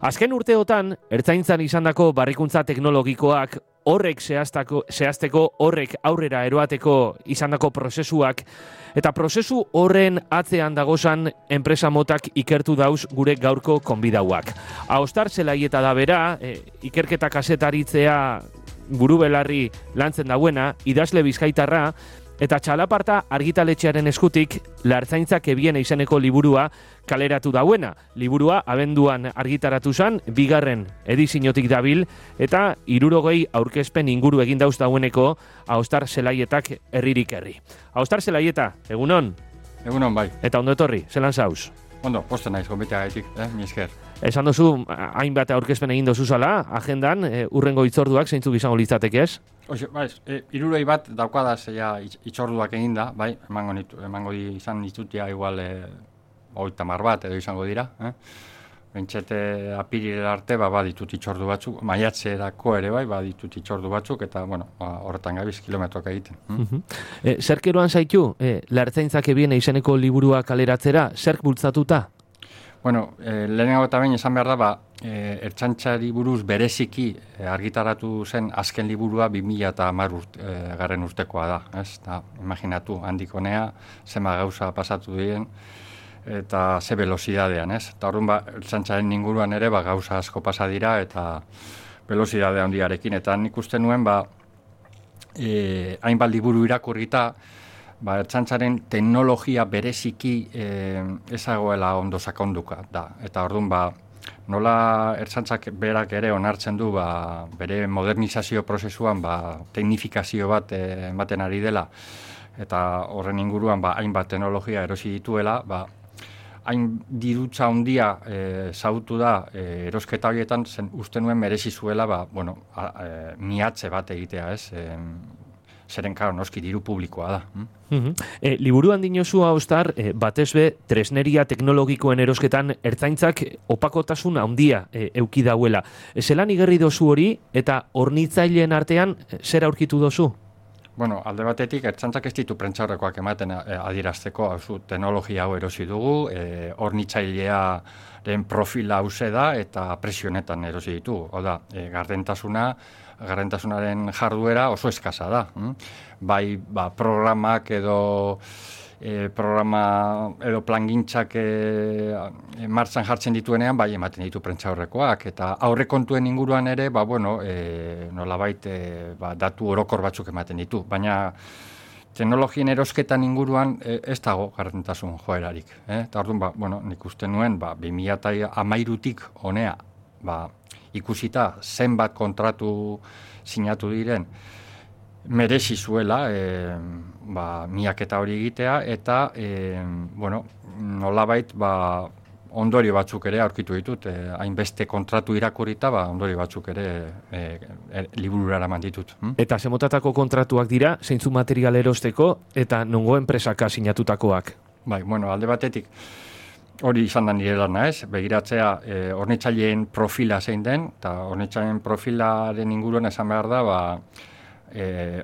Azken urteotan, ertzaintzan izandako barrikuntza teknologikoak horrek zehaztako, zehazteko, horrek aurrera eroateko izandako prozesuak, eta prozesu horren atzean dagozan enpresa motak ikertu dauz gure gaurko konbidauak. Aostar zelaieta da bera, e, ikerketa kasetaritzea buru belarri lantzen dauena, idazle bizkaitarra, Eta txalaparta argitaletxearen eskutik lartzaintzak ebien izeneko liburua kaleratu dauena. Liburua abenduan argitaratu zan, bigarren edizinotik dabil, eta irurogei aurkezpen inguru egin dauz daueneko haustar zelaietak herririk herri. Haustar zelaieta, egunon? Egunon, bai. Eta ondo etorri, zelan zauz? Ondo, posten naiz, gombitea gaitik, eh, mi esker. Esan dozu, hainbat aurkezpen egin dozu zala, agendan, e, urrengo itzorduak, zeintzuk izango litzateke ez? Oxe, bai, e, irurei bat daukada zeia itzorduak egin da, bai, emango, nitu, emango di, izan ditutia igual e, oita mar bat edo izango dira, eh? Bentxete apirilera arte, ba, baditut itxordu batzuk, maiatzerako ere bai, baditut itxordu batzuk, eta, bueno, ba, horretan gabiz kilometroak egiten. Hm? E, zerkeroan zaitu, e, lartzaintzak ebien izeneko liburua kaleratzera, zerk bultzatuta? Bueno, e, lehenago eta behin esan behar da, ba, e, ertxantxari buruz bereziki e, argitaratu zen azken liburua 2000 eta mar e, garren urtekoa da. Ez? Da, imaginatu, handik honea, zema gauza pasatu diren, eta ze velozidadean, ez? Eta horren, ba, ertxantxaren inguruan ere, ba, gauza asko pasa dira, eta velozidade handiarekin. Eta nik uste nuen, ba, e, hainbat liburu irakurrita, ba, ertsantzaren teknologia bereziki e, ezagoela ondo sakonduka da. Eta orduan, ba, nola ertsantzak berak ere onartzen du, ba, bere modernizazio prozesuan, ba, teknifikazio bat eh, ematen ari dela, eta horren inguruan, ba, hainbat teknologia erosi dituela, ba, hain dirutza handia e, zautu da e, erosketa horietan, zen uste nuen merezi zuela, ba, bueno, a, miatze bat egitea, ez? E, zeren karo, noski diru publikoa da. Hm? Mm e, liburuan dinosu haustar, e, batez be, tresneria teknologikoen erosketan ertzaintzak opakotasun handia e, euki dauela. E, zelan igerri dozu hori eta hornitzaileen artean e, zer aurkitu dozu? Bueno, alde batetik, ertzantzak ez ditu prentxaurrekoak ematen e, adirazteko, hau teknologia hau erosi dugu, e, hornitzailea profila hause da eta presionetan erosi ditu. Oda, e, gardentasuna, garrentasunaren jarduera oso eskasa da. Hm? Bai, ba, programak edo e, programa edo plangintzak e, e, martzan jartzen dituenean, bai, ematen ditu prentza horrekoak. Eta aurrekontuen inguruan ere, ba, bueno, e, nolabait, e, ba, datu orokor batzuk ematen ditu. Baina, teknologien erosketan inguruan e, ez dago garrentasun joerarik. Eh? Eta orduan, ba, bueno, nik uste nuen, ba, 2000 amairutik honea, ba, ikusita zenbat kontratu sinatu diren merezi zuela e, ba, miaketa hori egitea eta e, bueno, nolabait ba, ondorio batzuk ere aurkitu ditut, e, hainbeste kontratu irakurita, ba, ondorio batzuk ere e, e, liburura ditut. Hm? Eta zemotatako kontratuak dira, zeintzu material erosteko, eta nongo enpresaka sinatutakoak? Bai, bueno, alde batetik, hori izan da nire lana ez, begiratzea e, profila zein den, eta hornitzaileen profilaren inguruan esan behar da, ba, e,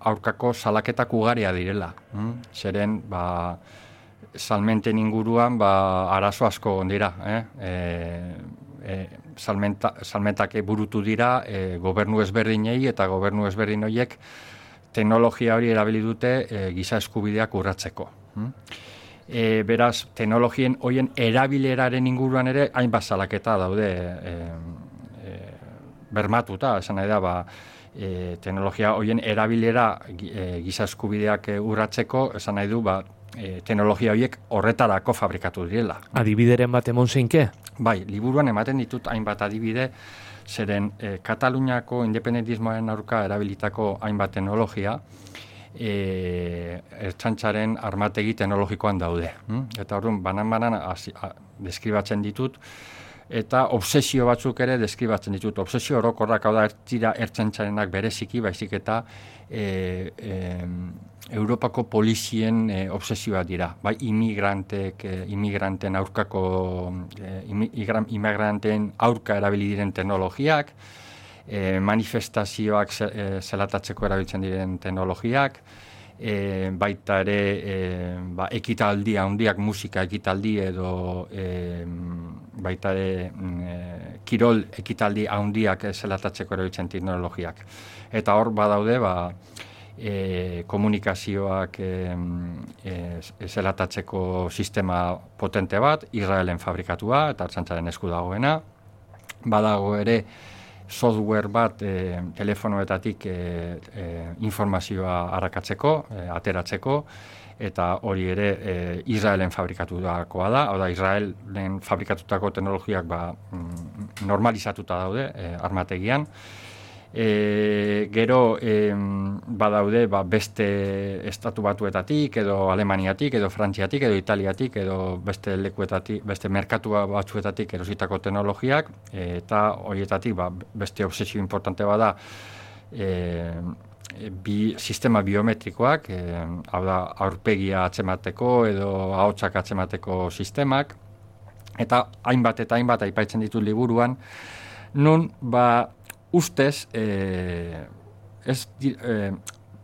aurkako salaketak ugaria direla. Hm? Zeren, ba, salmenten inguruan, ba, arazo asko ondira. Eh? E, e, salmenta, salmentak burutu dira e, gobernu ezberdinei eta gobernu ezberdin horiek teknologia hori erabili dute e, giza eskubideak urratzeko. Hm? E, beraz, teknologien hoien erabileraren inguruan ere, hainbat salaketa daude e, e, bermatuta, esan nahi da, ba, e, teknologia hoien erabilera e, giza eskubideak e, urratzeko, esan nahi du, ba, e, teknologia horiek horretarako fabrikatu direla. Adibideren bat emon zeinke? Bai, liburuan ematen ditut hainbat adibide, zeren e, Kataluniako independentismoaren aurka erabilitako hainbat teknologia, e, ertxantxaren armategi teknologikoan daude. Hm? Eta orduan, banan-banan deskribatzen ditut, eta obsesio batzuk ere deskribatzen ditut. Obsesio orokorrak hau da ertzira ertxantxarenak bereziki, baizik eta e, e, Europako polizien e, obsesioa dira. Bai, imigrantek, e, imigranten aurkako, e, imigranten aurka erabili diren teknologiak, e, manifestazioak e, zelatatzeko erabiltzen diren teknologiak, e, baita ere e, ba, ekitaldi handiak musika ekitaldi edo e, baita ere e, kirol ekitaldi handiak zelatatzeko erabiltzen teknologiak. Eta hor badaude ba, e, komunikazioak e, e, zelatatzeko sistema potente bat, Israelen fabrikatua eta hartzantzaren esku dagoena. Badago ere, software bat e, telefonoetatik e, e, informazioa harrakatzeko, e, ateratzeko, eta hori ere e, Israelen fabrikatutakoa da, hau da Israelen fabrikatutako teknologiak ba, mm, normalizatuta daude e, armategian, E, gero e, badaude ba, beste estatu batuetatik edo Alemaniatik edo Frantziatik edo Italiatik edo beste lekuetatik, beste merkatua batzuetatik erositako teknologiak eta horietatik ba, beste obsesio importante bada e, bi sistema biometrikoak, e, hau da aurpegia atzemateko edo ahotsak atzemateko sistemak eta hainbat eta hainbat aipatzen ditu liburuan. Nun ba ustez, e, ez, e,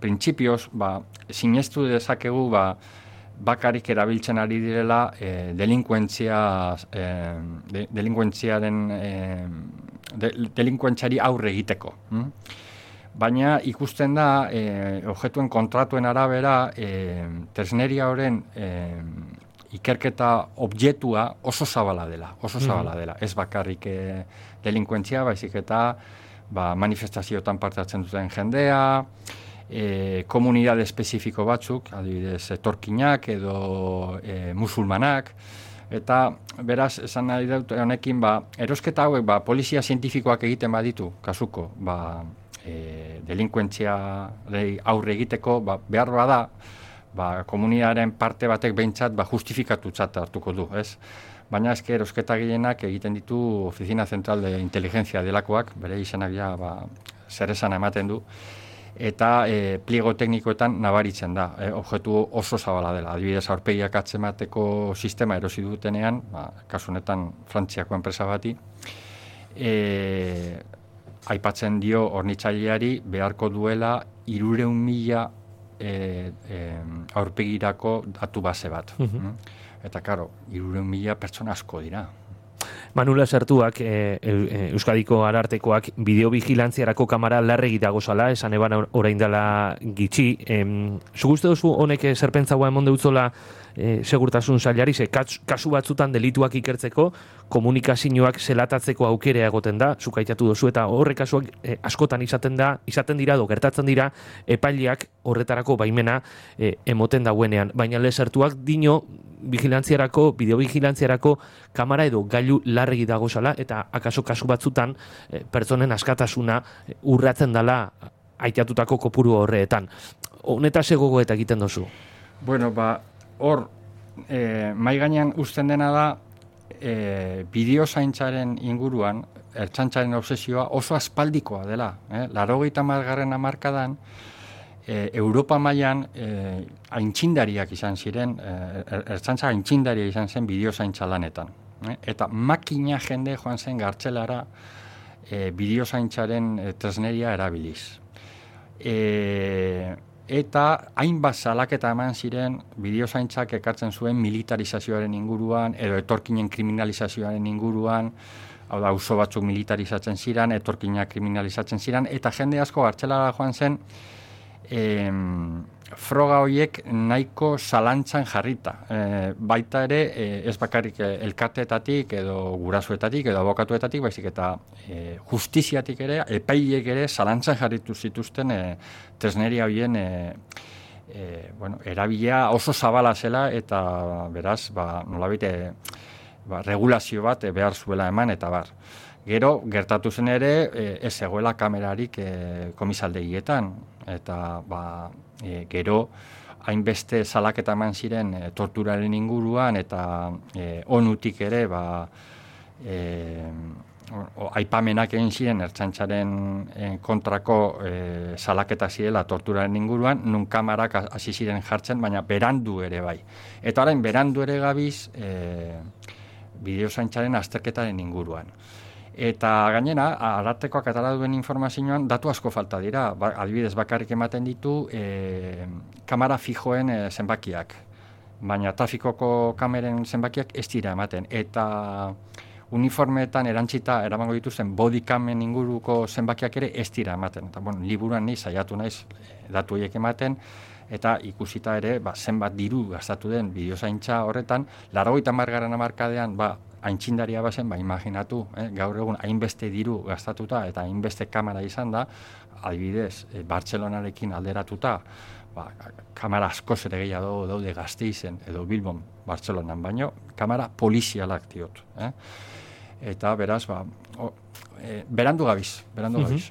printzipioz, ba, sinestu dezakegu, ba, bakarik erabiltzen ari direla e, delinkuentzia e, de, delinkuentziaren e, de, delinkuentziari aurre egiteko. Hm? Baina ikusten da, e, objetuen kontratuen arabera, e, tresneria horren e, ikerketa objektua oso zabala dela, oso zabala dela. Ez bakarrik e, delinkuentzia, baizik eta ba, manifestazioetan parte hartzen duten jendea, e, komunidade espezifiko batzuk, adibidez, etorkinak edo e, musulmanak, eta beraz, esan nahi dut honekin, ba, erosketa hauek, ba, polizia zientifikoak egiten baditu, kasuko, ba, e, delinkuentzia aurre egiteko, ba, behar bada, ba, komunidaren parte batek behintzat, ba, justifikatu hartuko du, ez? baina eske erosketa gehienak egiten ditu Oficina Central de Inteligencia delakoak, bere izenak ja ba, zer esan ematen du, eta e, pliego teknikoetan nabaritzen da, e, objektu oso zabala dela. Adibidez, aurpegiak atzemateko sistema erosi dutenean, ba, kasunetan Frantziako enpresa bati, e, aipatzen dio ornitzaileari beharko duela irureun mila e, e, aurpegirako datu base bat. Mm eta karo, iruren mila pertsona asko dira. Manula Sartuak, e, Euskadiko arartekoak, bideobigilantziarako kamara larregi dago zala, esan eban orain dela gitxi. E, Zuguzte duzu honek zerpentzagoa emon deutzola e, segurtasun zailari, ze kasu batzutan delituak ikertzeko, komunikazioak zelatatzeko aukerea egoten da, zukaitatu dozu, eta horre kasuak e, askotan izaten da, izaten dira, do gertatzen dira, epailiak horretarako baimena e, emoten dauenean. Baina lezertuak dino, vigilantziarako, bideobigilantziarako kamara edo gailu larregi dago zala, eta akaso kasu batzutan e, pertsonen askatasuna urratzen dala aitatutako kopuru horreetan. Honeta segogo eta egiten dozu? Bueno, ba, hor, e, mai gainean usten dena da, e, bideo zaintzaren inguruan, ertsantzaren obsesioa oso aspaldikoa dela. Eh? Laro gaita margarren amarkadan, e, Europa mailan e, aintzindariak izan ziren, e, er, ertzantza aintzindaria izan zen bideo zaintza lanetan. Eh? Eta makina jende joan zen gartzelara e, bideo zaintzaren e, tresneria erabiliz. E, eta hainbat salaketa eman ziren bideozaintzak ekartzen zuen militarizazioaren inguruan edo etorkinen kriminalizazioaren inguruan hau da, oso batzuk militarizatzen ziren, etorkinak kriminalizatzen ziren, eta jende asko hartzelara joan zen, em, froga horiek nahiko zalantzan jarrita. E, baita ere, e, ez bakarrik elkarteetatik edo gurasuetatik edo abokatuetatik, baizik eta e, justiziatik ere, epaiek ere zalantzan jarritu zituzten e, tresneria horien e, e, bueno, erabila oso zabala zela eta beraz, ba, nolabite, ba, regulazio bat behar zuela eman eta bar. Gero, gertatu zen ere, e, ez egoela kamerarik e, komisaldegietan, eta ba, e, gero hainbeste salaketa eman ziren e, torturaren inguruan eta e, onutik ere ba, e, o, aipamenak egin ziren ertsantzaren e, kontrako e, salaketa zirela torturaren inguruan, nun kamarak hasi ziren jartzen, baina berandu ere bai. Eta orain berandu ere gabiz e, bideozaintzaren azterketaren inguruan. Eta gainera, arartekoak atara duen informazioan datu asko falta dira. Ba, adibidez bakarrik ematen ditu e, kamera fijoen e, zenbakiak. Baina trafikoko kameren zenbakiak ez dira ematen. Eta uniformeetan erantzita eramango dituzten bodikamen inguruko zenbakiak ere ez dira ematen. Eta, bueno, liburuan ni saiatu naiz datu horiek ematen, eta ikusita ere, ba, zenbat diru gastatu den bideozaintza horretan, laragoita margaran amarkadean, ba, haintxindaria bazen, ba, imaginatu, eh, gaur egun hainbeste diru gastatuta eta hainbeste kamera izan da, adibidez, e, Bartzelonarekin alderatuta, ba, kamera asko zere gehiago daude gazte izen, edo Bilbon, Bartzelonan, baino, kamera polizialak diot. Eh? eta beraz, ba, o, e, berandu gabiz, berandu gabiz.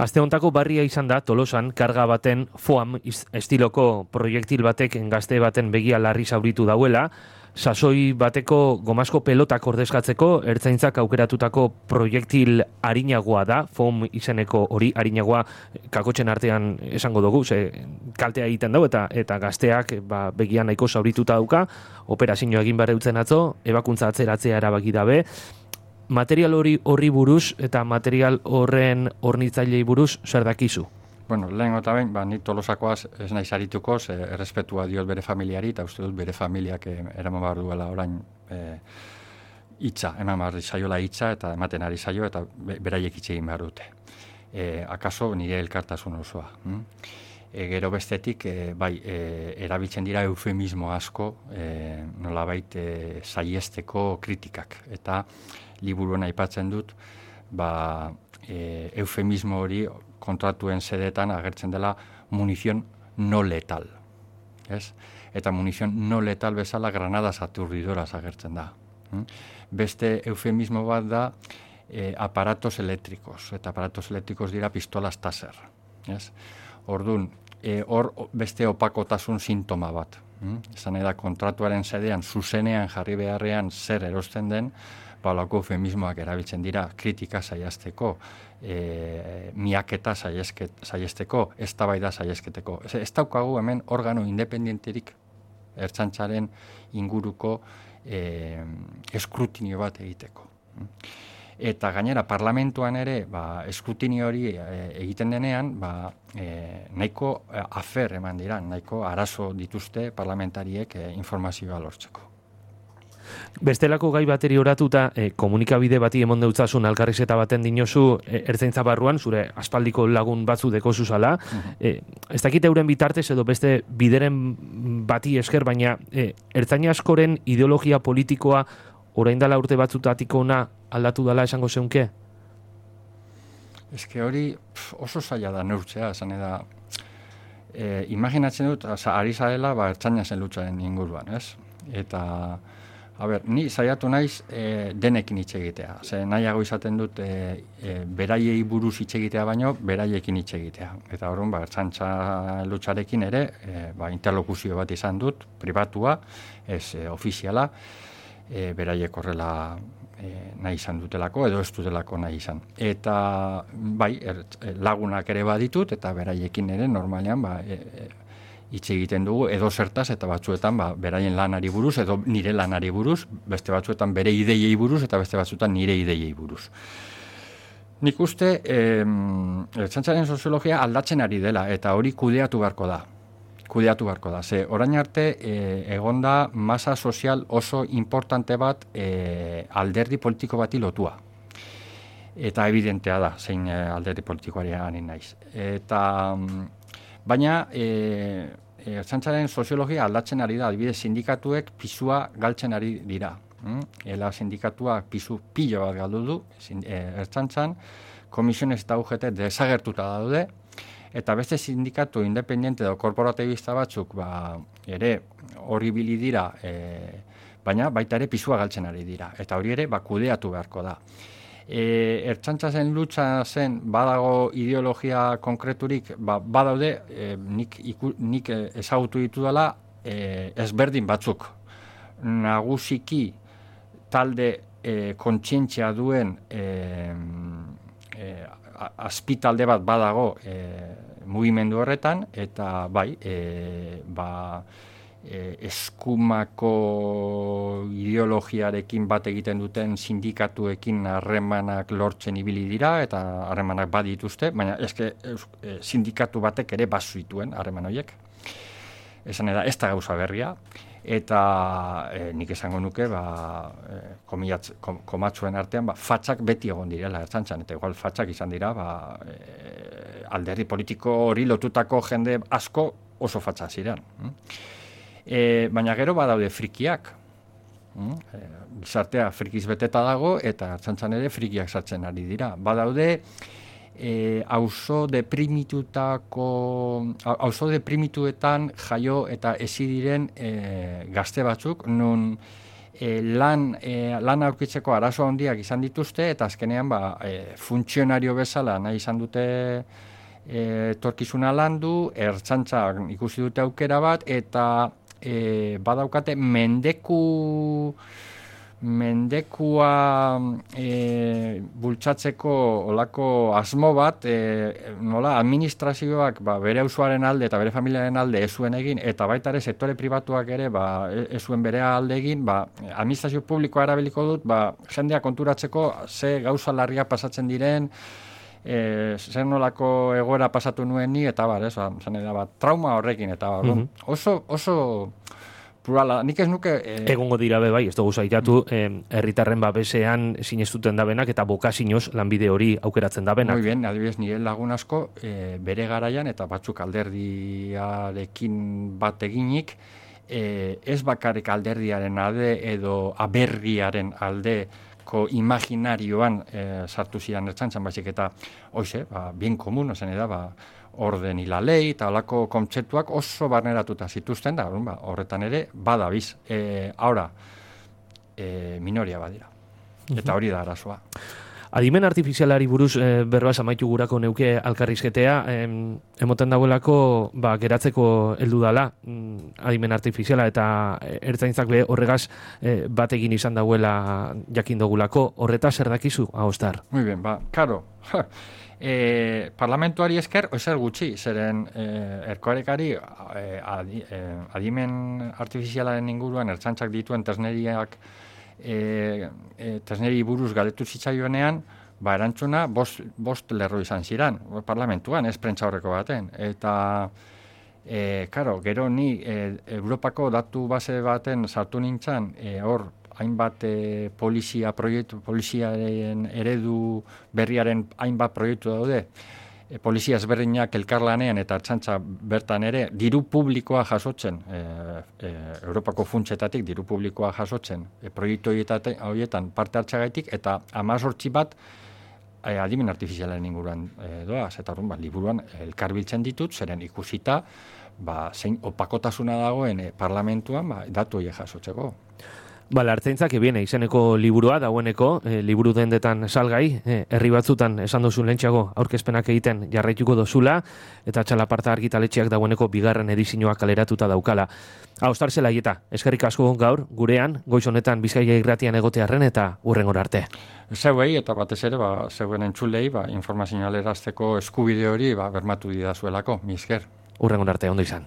Aste hontako barria izan da Tolosan karga baten foam estiloko proiektil batek gazte baten begia larri zauritu dauela, sasoi bateko gomasko pelotak ordezkatzeko ertzaintzak aukeratutako proiektil harinagoa da, foam izeneko hori harinagoa kakotzen artean esango dugu, ze kaltea egiten dau eta eta gazteak ba, begian nahiko zaurituta dauka, operazio egin behar atzo, ebakuntza atzeratzea erabaki dabe, material hori horri buruz eta material horren hornitzailei buruz zer dakizu? Bueno, lehen gota behin, ba, ni tolosakoaz ez nahi zarituko, ze errespetua diot bere familiari, eta uste dut bere familiak eh, eraman behar duela orain eh, itza, eman behar zaiola itza, eta ematen ari zaio, eta beraiek itxe egin behar dute. E, akaso nire elkartasun osoa. Hm? E, gero bestetik, e, bai, e, erabiltzen dira eufemismo asko, e, nola baita e, saiesteko kritikak. Eta, liburuan aipatzen dut, ba, e, eufemismo hori kontratuen sedetan agertzen dela munizion no letal. Ez? Eta munizion no letal bezala granada aturdidoras agertzen da. Hm? Beste eufemismo bat da e, aparatos elektrikos. Eta aparatos elektrikos dira pistolas taser. Ez? Ordun, e, hor beste opakotasun sintoma bat. Hm? Esan da kontratuaren sedean, zuzenean jarri beharrean zer erosten den, balako femismoak erabiltzen dira kritika saiasteko, e, miaketa saiesteko, ez da saiesketeko. Ez, daukagu hemen organo independenterik ertsantzaren inguruko e, eskrutinio bat egiteko. Eta gainera parlamentuan ere ba, eskrutinio hori e, egiten denean ba, e, nahiko afer eman dira, nahiko arazo dituzte parlamentariek e, informazioa lortzeko. Bestelako gai bateri oratuta, e, komunikabide bati emon deutzasun alkarrizeta baten dinosu e, ertzaintza barruan, zure aspaldiko lagun batzu deko zuzala. E, ez dakit euren bitartez edo beste bideren bati esker, baina e, ertzaina askoren ideologia politikoa orain dela urte batzutatik ona aldatu dela esango zeunke? Ez hori oso zaila da neurtzea, esan da, e, imaginatzen dut, ari zarela, ba, ertzaina zen lutzaren inguruan, ez? Eta, A ber, ni saiatu naiz e, denekin hitz egitea. Ze nahiago izaten dut e, e, beraiei buruz hitz egitea baino beraiekin hitz egitea. Eta horren, ba, txantxa lutsarekin ere, e, ba, interlokuzio bat izan dut, pribatua, ez e, ofiziala, e, beraiek horrela e, nahi izan dutelako, edo ez dutelako nahi izan. Eta, bai, er, lagunak ere baditut, eta beraiekin ere, normalean, ba, e, hitz egiten dugu edo zertaz eta batzuetan ba, beraien lanari buruz edo nire lanari buruz, beste batzuetan bere ideiei buruz eta beste batzuetan nire ideiei buruz. Nik uste, eh, soziologia aldatzen ari dela eta hori kudeatu beharko da. Kudeatu beharko da. Ze, orain arte, e, egonda masa sozial oso importante bat e, alderdi politiko bati lotua. Eta evidentea da, zein e, alderdi politikoari naiz. Eta, mm, baina, e, ertzantzaren soziologia aldatzen ari da, adibidez sindikatuek pisua galtzen ari dira. Mm? Ela sindikatuak pisu pilo bat galdu du, e, ertzantzan, komisiones eta UGT desagertuta daude, eta beste sindikatu independiente edo korporatibista batzuk ba, ere hori bili dira, e, baina baita ere pisua galtzen ari dira, eta hori ere bakudeatu beharko da e, ertxantza zen lutza zen badago ideologia konkreturik, ba, badaude e, nik, iku, nik ezagutu ditu dela e, ezberdin batzuk. Nagusiki talde e, kontxientzia duen e, e, azpitalde bat badago e, mugimendu horretan, eta bai, e, ba, e, eskumako ideologiarekin bat egiten duten sindikatuekin harremanak lortzen ibili dira eta harremanak badituzte, baina eske e, sindikatu batek ere basu dituen harreman horiek. Esan da, ez da gauza berria, eta e, nik esango nuke, ba, e, komiatz, komatzuen artean, ba, fatxak beti egon direla, ertzantzan, eta igual fatxak izan dira, ba, e, alderri politiko hori lotutako jende asko oso fatxa ziren. Hm? E, baina gero badaude frikiak. Mm? E, gizartea frikiz beteta dago eta txantzan ere frikiak sartzen ari dira. Badaude e, auzo deprimitutako auzo deprimituetan jaio eta ezi diren e, gazte batzuk nun e, lan, e, lan aurkitzeko arazo handiak izan dituzte eta azkenean ba, e, funtzionario bezala nahi izan dute e, torkizuna landu, ertzantza ikusi dute aukera bat eta e, badaukate mendeku mendekua e, bultzatzeko olako asmo bat e, nola administrazioak ba, bere usuaren alde eta bere familiaren alde ez zuen egin eta baita ere sektore pribatuak ere ba, ez zuen bere alde egin ba, administrazio publikoa erabiliko dut ba, jendea konturatzeko ze gauza larria pasatzen diren e, zer nolako egoera pasatu nuen ni eta bar, ez, da, ba, trauma horrekin eta bar, mm oso, oso plurala, nik ez nuke... E... Egongo dira be bai, ez dugu zaitatu, mm. herritarren babesean sinestuten dabenak eta bokasinoz lanbide hori aukeratzen dabenak. Muy bien, adibidez, nire lagun asko e, bere garaian eta batzuk alderdiarekin bat eginik, e, ez bakarrik alderdiaren alde edo aberriaren alde ko imaginarioan e, sartu zian ertzantzan, baizik eta, oize, ba, bien komun, esan da, ba, orden ila lei eta alako kontzeptuak oso barneratuta zituzten da, ba, horretan ere, badabiz. E, ahora, e, minoria badira. Eta hori da arazoa. Adimen artifizialari buruz e, berba amaitu gurako neuke alkarrizketea, em, emoten dauelako ba, geratzeko heldu dala mm, adimen artifiziala eta ertzaintzak be horregaz e, batekin izan dauela jakin dogulako. Horreta zer dakizu, ahostar? Muy bien, ba, karo. e, parlamentuari esker, oizer gutxi, zeren e, erkoarekari e, adi, e, adimen artifizialaren inguruan ertzantzak dituen tesneriak e, e, tesneri buruz galetu zitzaioenean, ba, erantzuna, bost, bost lerro izan ziren, parlamentuan, ez prentza horreko baten. Eta, e, karo, gero ni e, Europako datu base baten sartu nintzen, e, hor, hainbat e, polizia proiektu, poliziaren eredu berriaren hainbat proiektu daude, polizia ezberdinak elkarlanean eta txantza bertan ere diru publikoa jasotzen e, e, Europako funtsetatik diru publikoa jasotzen e, proiektu horietan parte hartzagaitik eta amazortzi bat e, adimen artifizialen inguruan e, doaz, eta horren, ba, liburuan elkarbiltzen ditut, zeren ikusita ba, zein opakotasuna dagoen e, parlamentuan ba, datu horiek jasotzeko. Bala, hartzaintzak ebiene, izeneko liburua, daueneko, e, liburu dendetan salgai, e, herri batzutan esan duzu lentxago aurkezpenak egiten jarraituko dozula, eta txalaparta argitaletxeak daueneko bigarren edizinoak kaleratuta daukala. Hau, zela eta eskerrik asko gaur, gurean, goiz honetan bizkaia irratian egotearren eta urren arte. Zeuei, eta batez ere, ba, zeuen entzulei, ba, informazioa eskubide hori ba, bermatu didazuelako, mi esker. Arte, ondo izan.